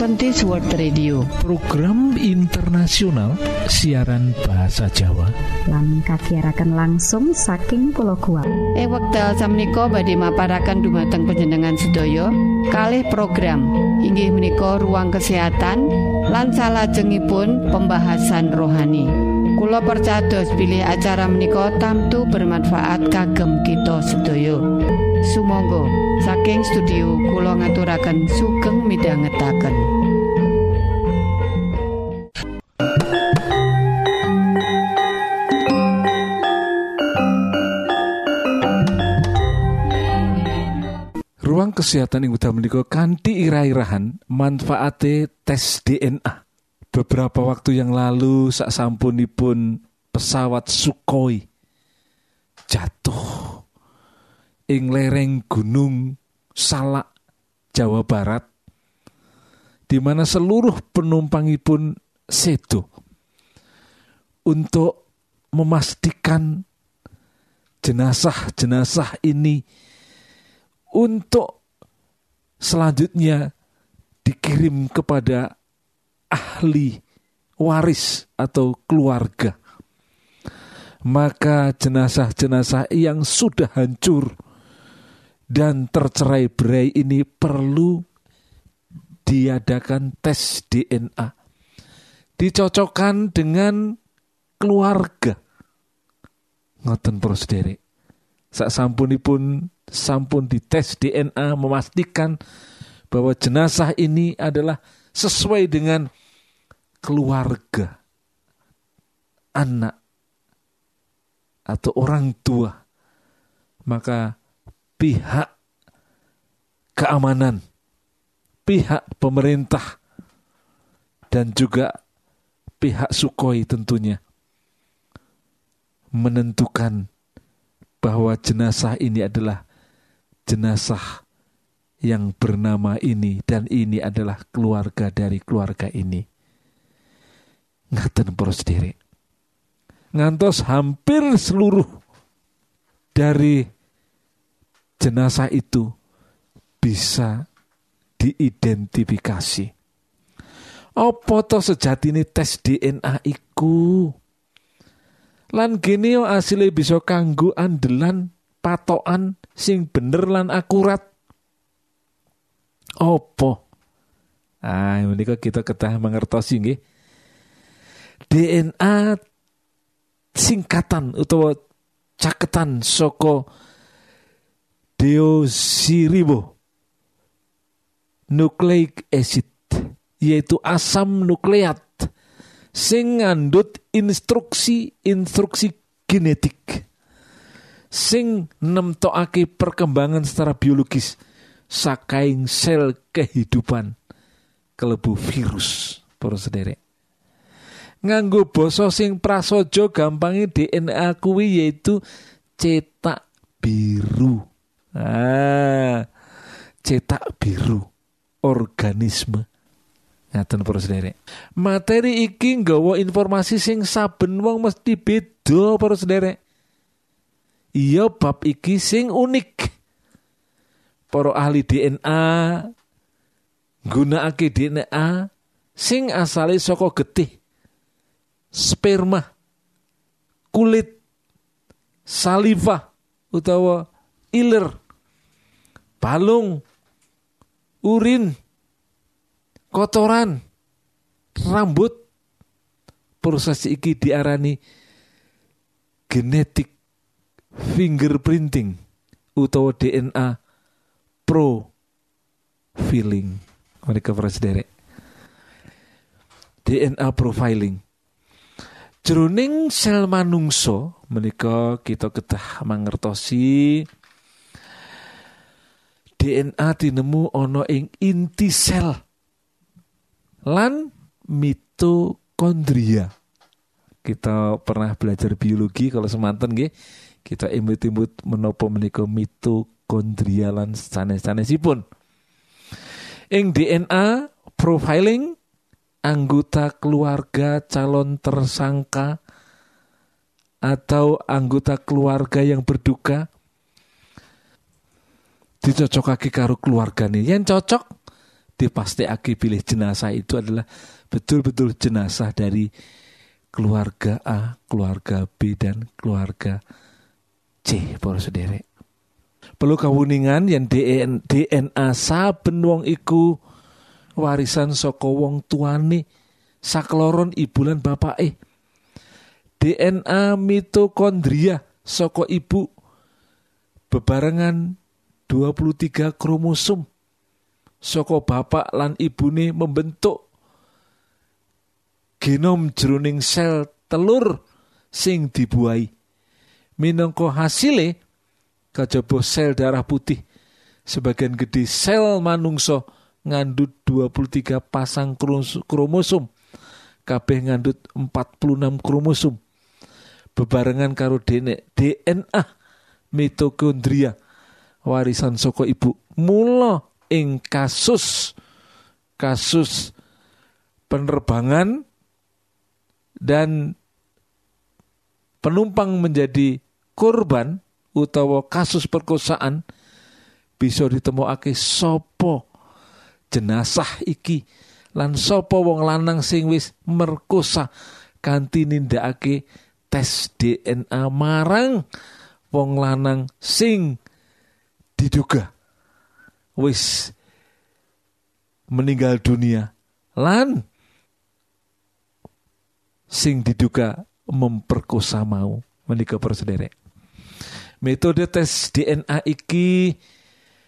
Adventist World Radio. Program internasional siaran bahasa Jawa. Lan kagiatan langsung saking pulau kuat eh wekdal samiko badhe maparakan dumateng penjenengan sedaya. Kalih program inggih menika ruang kesehatan lan salajengipun pembahasan rohani. Kulo percados pilih acara menika tamtu bermanfaat kagem kita sedaya Sumangga. Saking studio kula ngaturaken sugeng midhangetaken. Ruang kesehatan yang udah menikah kanti ira-irahan manfaate tes DNA beberapa waktu yang lalu saat sampunipun pesawat Sukhoi jatuh ing lereng gunung Salak Jawa Barat di mana seluruh penumpangipun sedo untuk memastikan jenazah-jenazah ini untuk selanjutnya dikirim kepada ahli waris atau keluarga. Maka jenazah-jenazah yang sudah hancur dan tercerai berai ini perlu diadakan tes DNA. Dicocokkan dengan keluarga. Ngoten prosedere. Sak sampunipun sampun dites DNA memastikan bahwa jenazah ini adalah sesuai dengan keluarga anak atau orang tua maka pihak keamanan pihak pemerintah dan juga pihak Sukhoi tentunya menentukan bahwa jenazah ini adalah jenazah yang bernama ini dan ini adalah keluarga dari keluarga ini. Ngaten poros sendiri. Ngantos hampir seluruh dari jenazah itu bisa diidentifikasi. Apa to sejatine tes DNA iku? Lan yo asile bisa kanggo andelan patokan sing bener lan akurat opo ah menika kita ketah mengertosi nggih DNA singkatan utawa caketan soko deosiribo nucleic acid yaitu asam nukleat sing ngandut instruksi instruksi genetik sing nemtokake perkembangan secara biologis sakaing sel kehidupan kelebu virus para sederek. Nganggo basa sing prasojo gampangi DNA kuwi yaitu cetak biru ah cetak biru organisme. Ngaten para sederek materi iki nggawa informasi sing saben wong mesti beda para sederek iya bab iki sing unik. Para ahli DNA gunakake DNA sing asale saka getih sperma kulit saliva utawa iler balung urin kotoran rambut. Proses iki diarani genetik fingerprinting utawa DNA pro feeling mereka sederek DNA profiling. Jroning sel manungso menika kita ketah mangertosi DNA tinemu ana ing inti sel lan mitokondria. Kita pernah belajar biologi kalau semanten nggih kita imut-imut menopo menika mitokondria lan sanes-sanesipun. Ing DNA profiling anggota keluarga calon tersangka atau anggota keluarga yang berduka dicocokake karo keluarga nih yang cocok aki pilih jenazah itu adalah betul-betul jenazah dari keluarga A, keluarga B dan keluarga C, para sederek. Perlu kawuningan yang DNA saben wong iku warisan saka wong tuane sakloron ibulan bapak eh. DNA mitokondria saka ibu bebarengan 23 kromosom. Saka bapak lan ibune membentuk genom jroning sel telur sing dibuai. Minangka hasile kajaba sel darah putih. Sebagian gede sel manungso ngandut 23 pasang kromosom. Kabeh ngandut 46 kromosom. Bebarengan karo DNA mitokondria warisan soko ibu. Mula ing kasus kasus penerbangan dan penumpang menjadi korban utawa kasus perkosaan bisa ditemokake sopo jenazah iki lan sopo wong lanang sing wis merkosa kanthi nindakake tes DNA marang wong lanang sing diduga. Wis. Meninggal dunia. Lan sing diduga memperkosa mau menika persederek metode tes DNA iki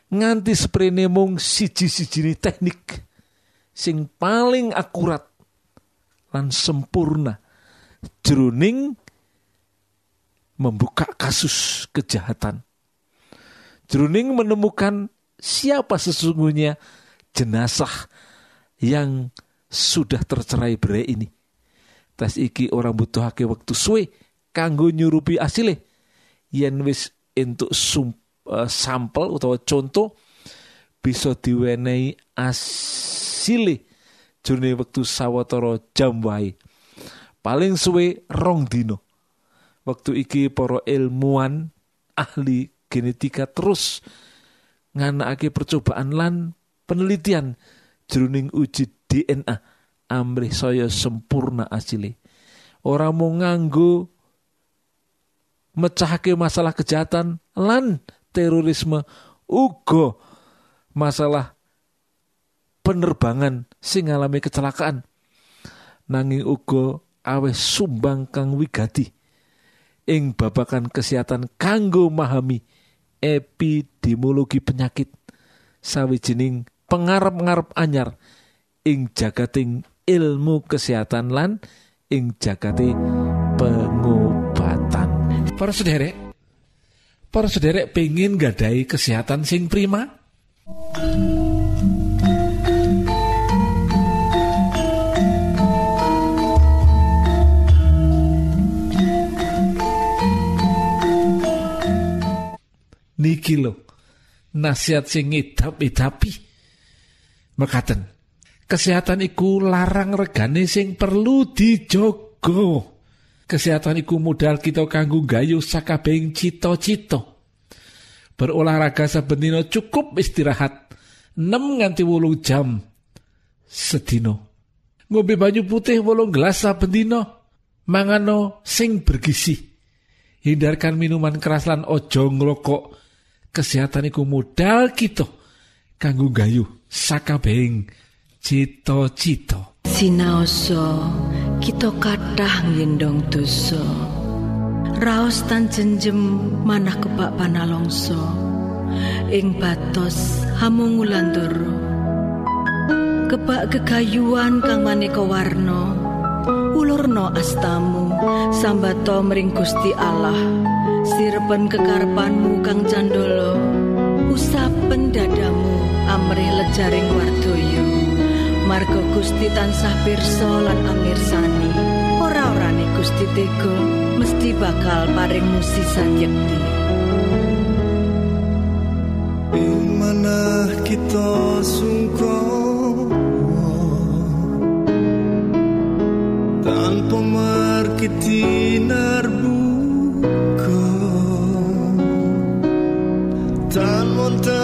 nganti sprene mung siji-sijine teknik sing paling akurat lan sempurna jroning membuka kasus kejahatan. Jroning menemukan siapa sesungguhnya jenazah yang sudah tercerai berai ini. Tes iki orang butuh hake waktu suwe kanggo nyurupi asile yen wis entuk sum, uh, sampel utawa contoh bisa diwenehi asile jroning wektu sawetara jam. Paling suwe rong dino waktu iki para ilmuwan ahli genetika terus nganakake percobaan lan penelitian jroning uji DNA amrih saya sempurna asile. Ora mau nganggo mecahake masalah kejahatan lan terorisme uga masalah penerbangan sing ngalami kecelakaan. Nanging uga awes sumbang kang wigati ing babakan kesehatan kanggo memahami epidemiologi penyakit. Sawijining pengarep-ngarep anyar ing jagating ilmu kesehatan lan ing jagati pengobatan. Para sederek para sederek pengen gadai kesehatan sing prima niki lho. Nasihat sing ngidap-idapi mekaten kesehatan iku larang regane sing perlu dijogo kesehatan iku modal kita kanggo gayu sakabehing cita-cita. Berolahraga saben cukup istirahat 6 nganti wolung jam sedino ngombe banyu putih wolung gelas saben mangano sing bergizi. Hindarkan minuman keras lan ojo ngrokok kesehatan iku modal kita kanggo gayu sakabehing cita-cita. Sinaoso kita kathah ngendong dosa. Raos tan jenjem manah kebak panalongso ing batos hamungulandoro kebak kegayuan kang maneka warna ulurno astamu sambato mring Gusti Allah sirpen kekarepanmu kang candolo usapen dadamu amrih lejaring wardoyo Margo Gusti tansah pirsa lan amirsani. Ora-orane Gusti Tego mesti bakal paring musisan yekti. Ing manah kita sungkong tanpa markiti narbu munter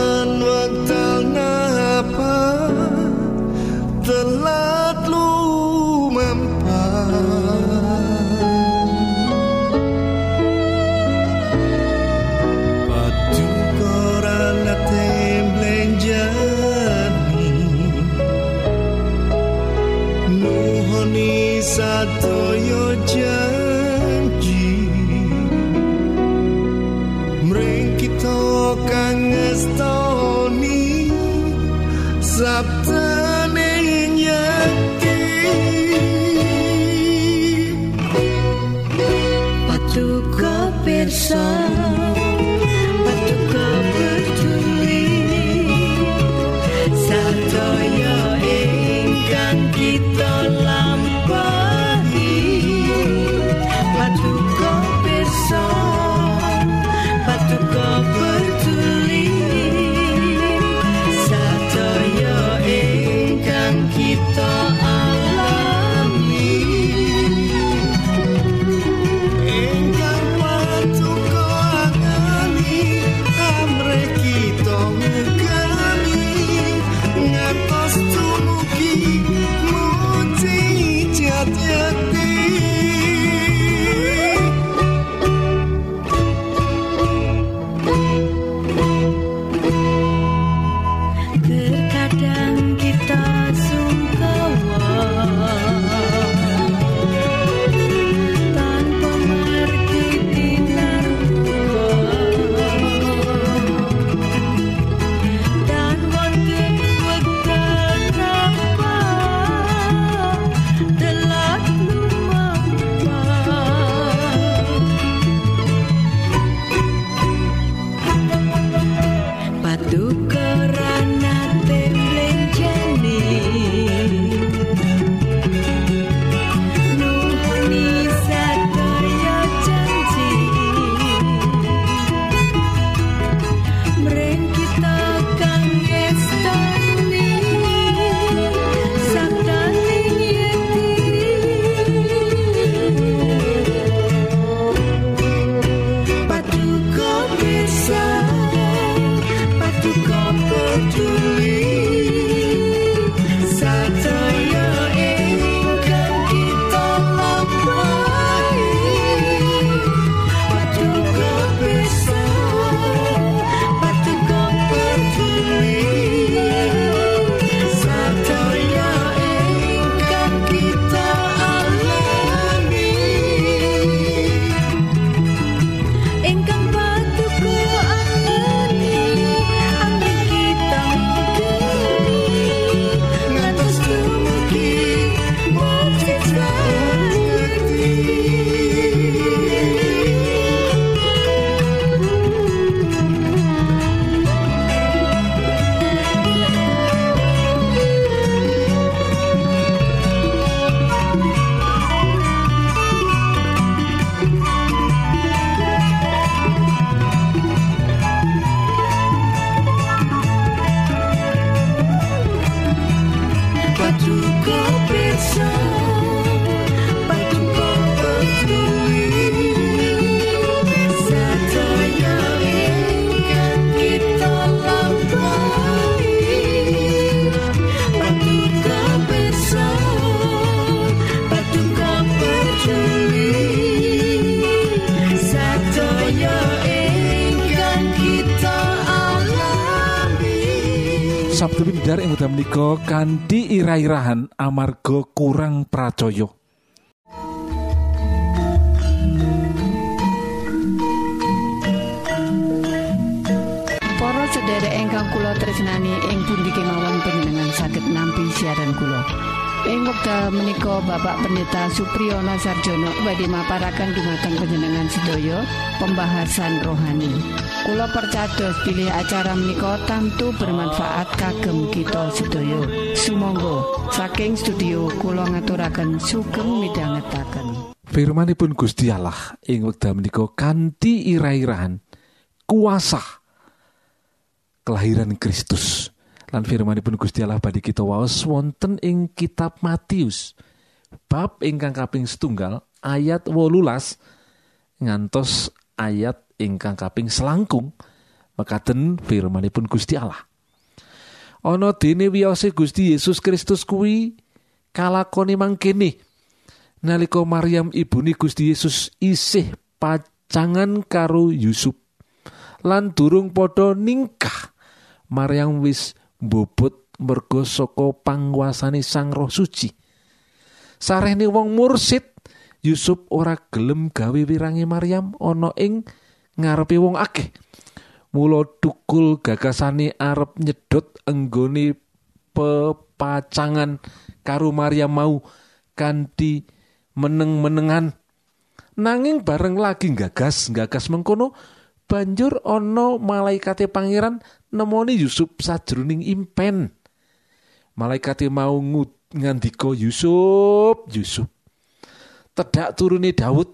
Pindar ing wekdal menika kanthi ira-irahan amarga kurang pracaya. Para sedherek ingkang kula tresnani ing pundi kemawon panjenengan saged nampi siaran kula. Ing wekdal menika Bapak Pendeta Supriyono Sarjono badhe maparaken dumateng panjenengan sedaya pembahasan rohani. Kula percados pilih acara menika tamtu bermanfaat kagem kita sedaya. Sumangga saking studio kula ngaturaken sugeng midhangetaken. Firmanipun Gusti Allah ing wekdal menika kanthi ira-irahan kuasa kelahiran Kristus. Lan firmanipun Gusti Allah badhe kita waos wonten ing kitab Matius bab ingkang kaping setunggal ayat wolulas ngantos ayat ingkang kaping selangkung mekaten firmanipun Gusti Allah. ana dene wiyose Gusti Yesus Kristus kuwi kalakone mangkene nalika Maryam ibune Gusti Yesus isih pacangan karo Yusuf lan durung padha ningkah Maryam wis mbobot merga saka panguasane Sang Roh Suci. Sarehne wong mursid Yusuf ora gelem gawe wirange Maryam ana ing ngarepe wong akeh. Mula tukul gagasane arep nyedot enggone pepacangan karo Maryam mau kanthi meneng-menengan. Nanging bareng lagi gagas gagas mengkono banjur ana malaikate pangeran nemoni Yusuf sajroning impen. Malaikate mau ngut- ngandika Yusuf Yusuf tedak turune Daud.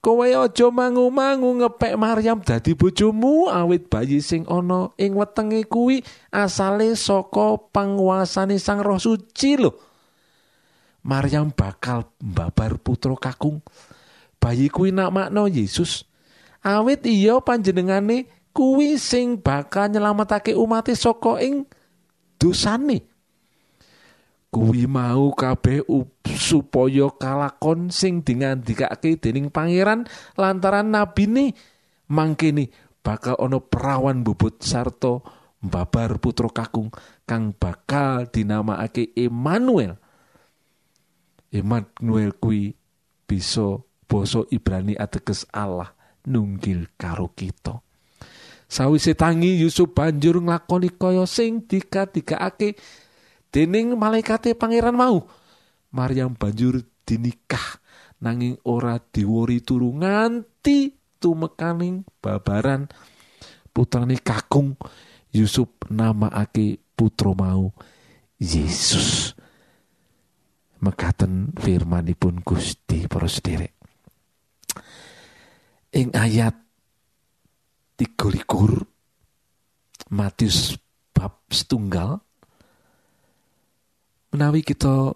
Kowe aja mangu-mangu ngepek Maryam dadi bojomu awit bayi sing ana ing wetenge kuwi asale saka panguasane Sang Roh Suci lho. Maryam bakal mbabar putra kakung. Bayi kuwi namakno Yesus. Awit iya panjenengane kuwi sing bakal nyelametake umate saka ing dosane. Kuwi mau kabeh up- supaya kalakon sing dingandikake dening pangeran lantaran nabine mangkene bakal ana perawan bobot sarta mbabar putra kakung kang bakal dinamakake Emmanuel. Emmanuel kuwi bisa basa Ibrani ateges Allah nunggil karo kita sawise tangi Yusuf banjur nglakoni kaya sing dikadikake dening malaikate pangeran mau. Maryam banjur dinikah nanging ora diwori turu nganti tumekaning babaran. Putrane kakung Yusuf namaake putra mau Yesus. Mekaten firmanipun Gusti para sederek ing ayat 23 Matius bab setunggal menawi kita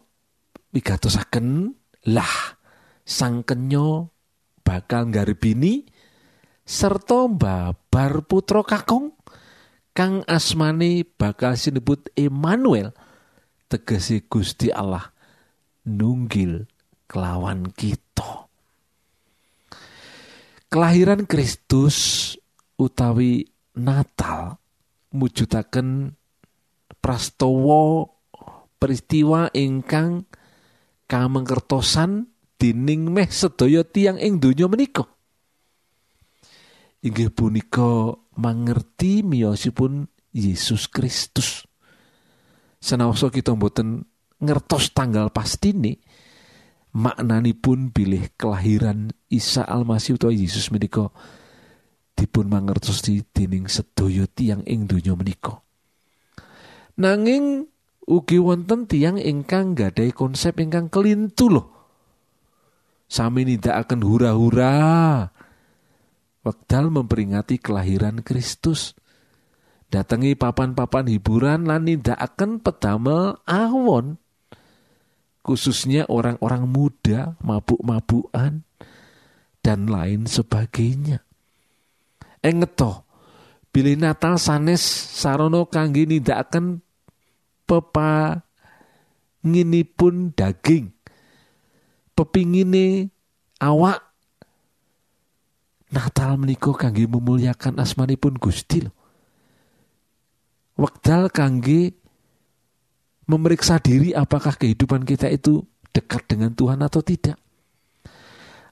wigatosaken lah sang kenyo bakal nggaribini serta mbabar putra kakung kang asmane bakal sinebut Emmanuel tegese Gusti Allah nunggil kelawan kita. Kelahiran Kristus utawi Natal mujudaken prastawa peristiwa ingkang kamengkertosan dening meh sedaya tiang ing donya menika. Inggih punika mangerti miyosipun Yesus Kristus. Senaosa kita mboten ngertos tanggal pastine maknanipun bilih kelahiran Isa Almasih utawa Yesus menika dipun mangertosi dening sedaya tiang ing donya menika. Nanging ugi wonten tiang ingkang gadai konsep ingkang kelintu loh. Sami nindakaken hura-hura. Wekdal memperingati kelahiran Kristus. Datangi papan-papan hiburan lan nindakaken pedamel awon. Khususnya orang-orang muda, mabuk-mabukan, dan lain sebagainya. Engeto, bilih Natal sanes sarono kangge nindakaken pepa nginipun daging pepingine awak Natal menika kangge memuliakan asmanipun Gusti lho. Wekdal kangge memeriksa diri apakah kehidupan kita itu dekat dengan Tuhan atau tidak.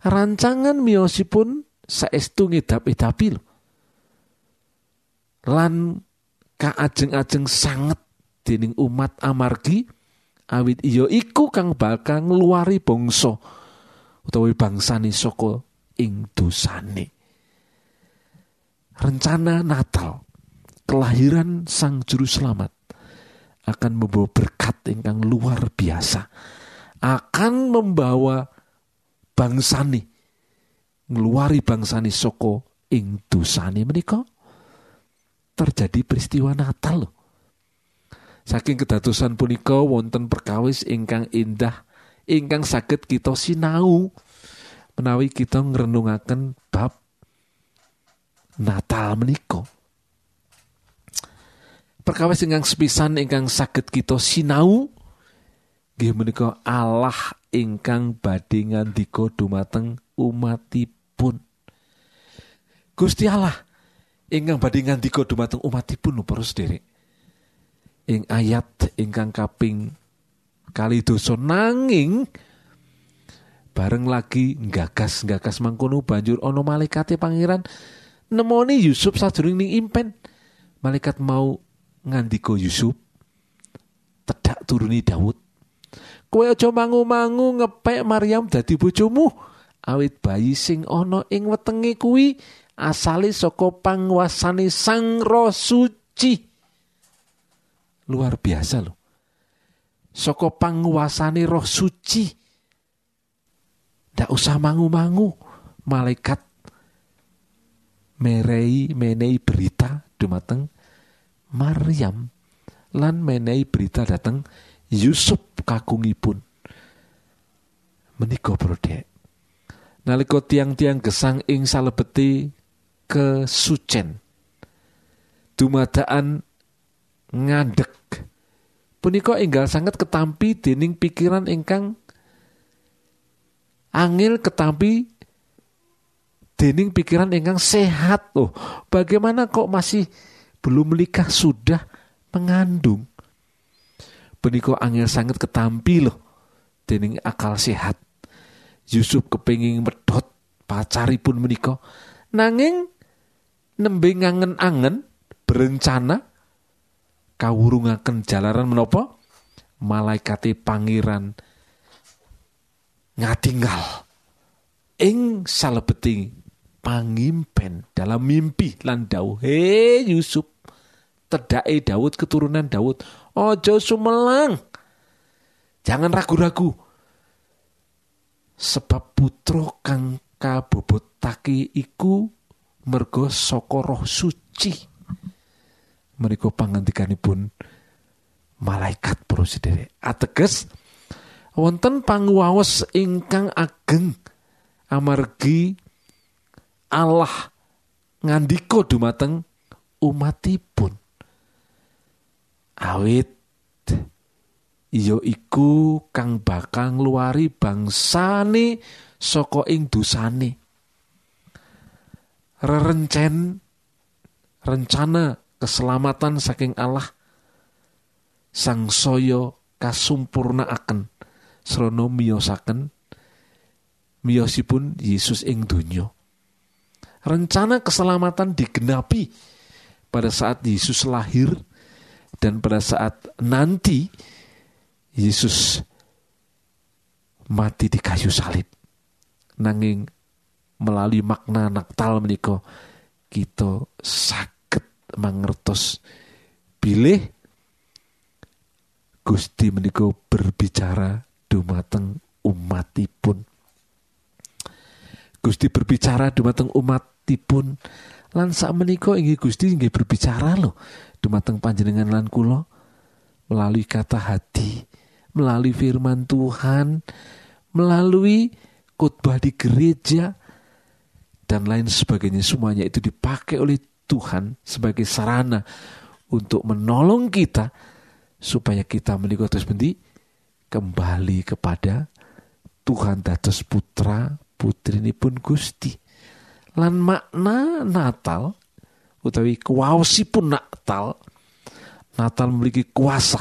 Rancangan miyosipun saestu ngedap-edapi lho. Lan kaajeng-ajeng sanget dening umat amargi awit iya iku kang bakal ngluwari bangsa utawi bangsane saka ing dosane. Rencana Natal, kelahiran Sang Juru Selamat akan membawa berkat ingkang luar biasa. Akan membawa bangsani ngeluari bangsani saka ing dosane menika terjadi peristiwa Natal loh. Saking kedatusan punika wonten perkawis ingkang indah ingkang saged kita sinau menawi kita ngrenungaken bab Natal menika. perkawis ingkang sepisan ingkang saged kita sinau nggih menika Allah ingkang badhe ngandika dumateng umatipun Gusti Allah ingkang badhe ngandika dumateng umatipun para sederek ing ayat ingkang kaping kali dosa nanging bareng lagi nggagas nggagas mangkono banjur ana malaikate pangeran nemoni Yusuf sajroning ning impen. Malaikat mau ngandika Yusuf tedak turuni Daud kowe aja mangu-mangu ngepek Maryam dadi bojomu awit bayi sing ana ing wetenge kuwi asale saka panguasane Sang Roh Suci. Luar biasa loh saka panguasane Roh Suci. Ndak usah mangu-mangu malaikat merei menei berita dumateng Maryam lan menehi berita dateng Yusuf kakungipun menika brodek nalika tiang-tiang gesang ing salebeti kesucen dumadaan ngandek. Punika enggal sangat ketampi dening pikiran ingkang angil ketampi dening pikiran ingkang sehat. Oh bagaimana kok masih belum menikah? Sudah mengandung. Punika angel sangat ketampi loh dening akal sehat. Yusuf kepingin medot pacaripun menika. Nanging nembe ngangen-angen berencana kawurungaken jalaran menapa? Malaikate pangeran ngatinggal ing salebeting pangimpen dalam mimpi lan dawuh he Yusuf tedake Daud keturunan Daud ojo sumelang. Jangan ragu-ragu. Sebab putra kang kabobotake iku mergo saka roh suci. Menika pangandikanipun malaikat para sedherek. Ateges wonten panguwaos ingkang ageng amargi Allah ngandika dumateng umatipun. Awit iya iku kang bakal ngluwari bangsane saka ing dosane rerencen rencana keselamatan saking Allah sang saya kasumpurnaaken srana miyosaken miyosipun Yesus ing donya. Rencana keselamatan digenapi pada saat Yesus lahir dan pada saat nanti Yesus mati di kayu salib. Nanging melalui makna Natal menika. Kita sakit mangertos bilih Gusti menika berbicara dumateng umatipun. Gusti berbicara dumateng umatipun. Lan sak menika Gusti inggih berbicara loh dumateng panjenengan lan kula melalui kata hati melalui firman Tuhan melalui khotbah di gereja dan lain sebagainya. Semuanya itu dipakai oleh Tuhan sebagai sarana untuk menolong kita supaya kita menikah terus kembali kepada Tuhan dados putra putri ini pun Gusti. Lan makna Natal utawi kuwaosipun Natal Natal memiliki kuasa.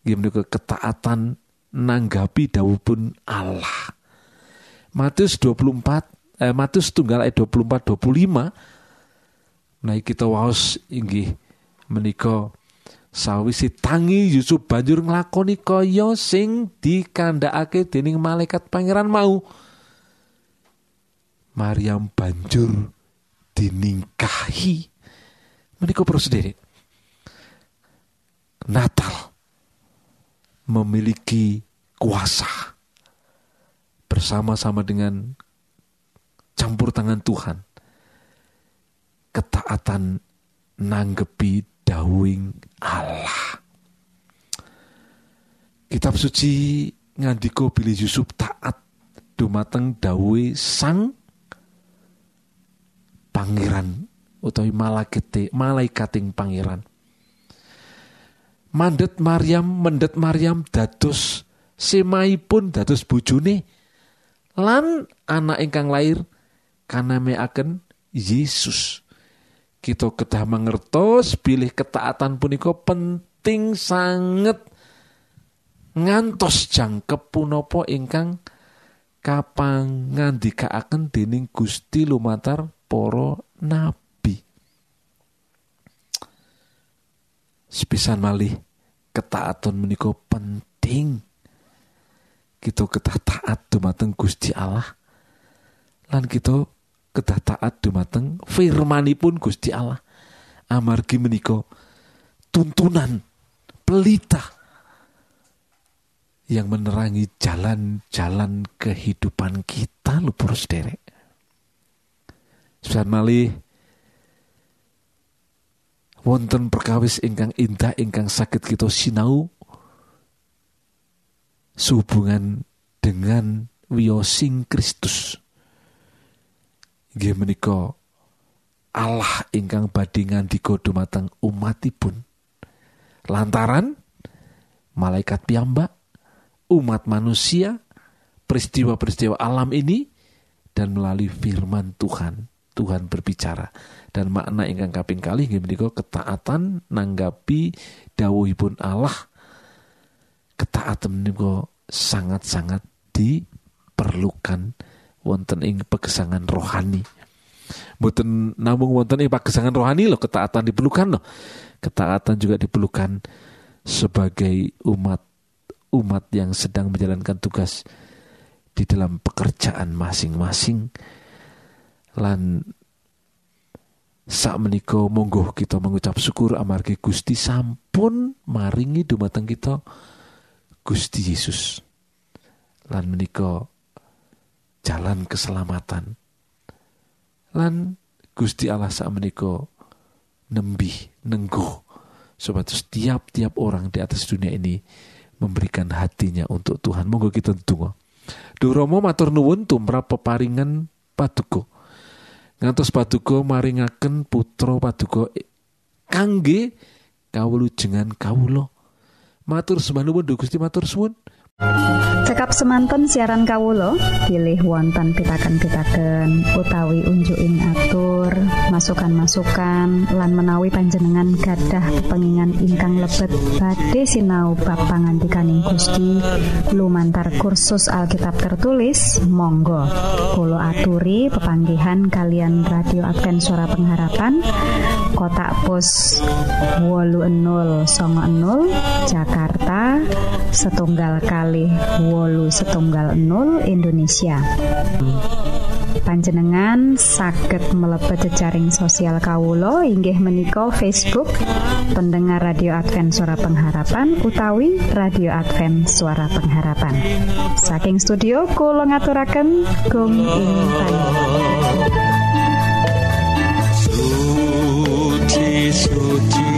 Gimana ketaatan nanggapi pun Allah. Matius 24 eh, Matius tunggal ayat 24 25 nah kita waos inggih menika sawisi tangi Yusuf banjur nglakoni kaya sing dikandhakake dening malaikat pangeran mau. Maryam banjur diningkahi. Menika para sendiri Natal memiliki kuasa bersama-sama dengan campur tangan Tuhan. Ketaatan nanggepi dawing Allah. Kitab suci ngandiko bilih Yusuf taat dumateng dawe sang pangeran utawi malaikate malaikating pangeran. Mandet Maryam mendet Maryam dados semaipun dados bojone lan anak ingkang lair kanameaken Yesus. Kita kedah mangertos pilih ketaatan punika penting sanget ngantos jangkep punapa ingkang kapangandikaaken dening Gusti lumatar para nabi. Sepisan malih ketaatan menika penting. Kita ketah taat dumateng Gusti Allah. Lan kita ketah taat dumateng firmanipun Gusti Allah. Amargi menika tuntunan pelita yang menerangi jalan-jalan kehidupan kita lho para derek Sepisan malih wonten perkawis ingkang indah ingkang sakit kita sinau sehubungan dengan wiyosing Kristus inggih menika Allah ingkang badhe ngandika dumateng umatipun. Lantaran malaikat piyambak umat manusia peristiwa-peristiwa alam ini dan melalui firman Tuhan Tuhan berbicara. Dan makna ingkang kaping kali inggih menika ketaatan nanggapi dawuhipun Allah ketaatan menika sangat-sangat diperlukan wonten ing pegesangan rohani. Mboten namung wonten ing pagesangan rohani loh ketaatan diperlukan loh ketaatan juga diperlukan sebagai umat umat yang sedang menjalankan tugas di dalam pekerjaan masing-masing. Lan sak menika monggo kita mengucap syukur amargi Gusti. Sampun maringi dumateng kita Gusti Yesus. Lan menika jalan keselamatan. Lan Gusti Allah sak menika nembih nengguh supados tiap-tiap orang di atas dunia ini memberikan hatinya untuk Tuhan. Monggo kita tunggu Duh Rama matur nuwun tumrap peparingan paduka. Ngantos paduka maringaken putra paduka kangge kawulujengan kawula. Matur sembah nuwun Gusti matur suwun Cekap semanten siaran Kawulo pilih wonten pitaken-pitaken utawi unjuking atur masukan-masukan lan menawi panjenengan gadah kepengingan ingkang lebet badhe sinau bab pangantikaning Gusti. Lumantar kursus Alkitab tertulis Monggo Kulo aturi pepanggihan kalian radio Advent suara pengharapan kotak pos wolu enul Jakarta setunggal kali wolu setunggal 0 Indonesia. Panjenengan saged mlebet jejaring sosial Kawulo inggih menika Facebook pendengar radio Advent suara pengharapan utawi radio Advent suara pengharapan. Saking studio kula ngaturaken gong Suci suci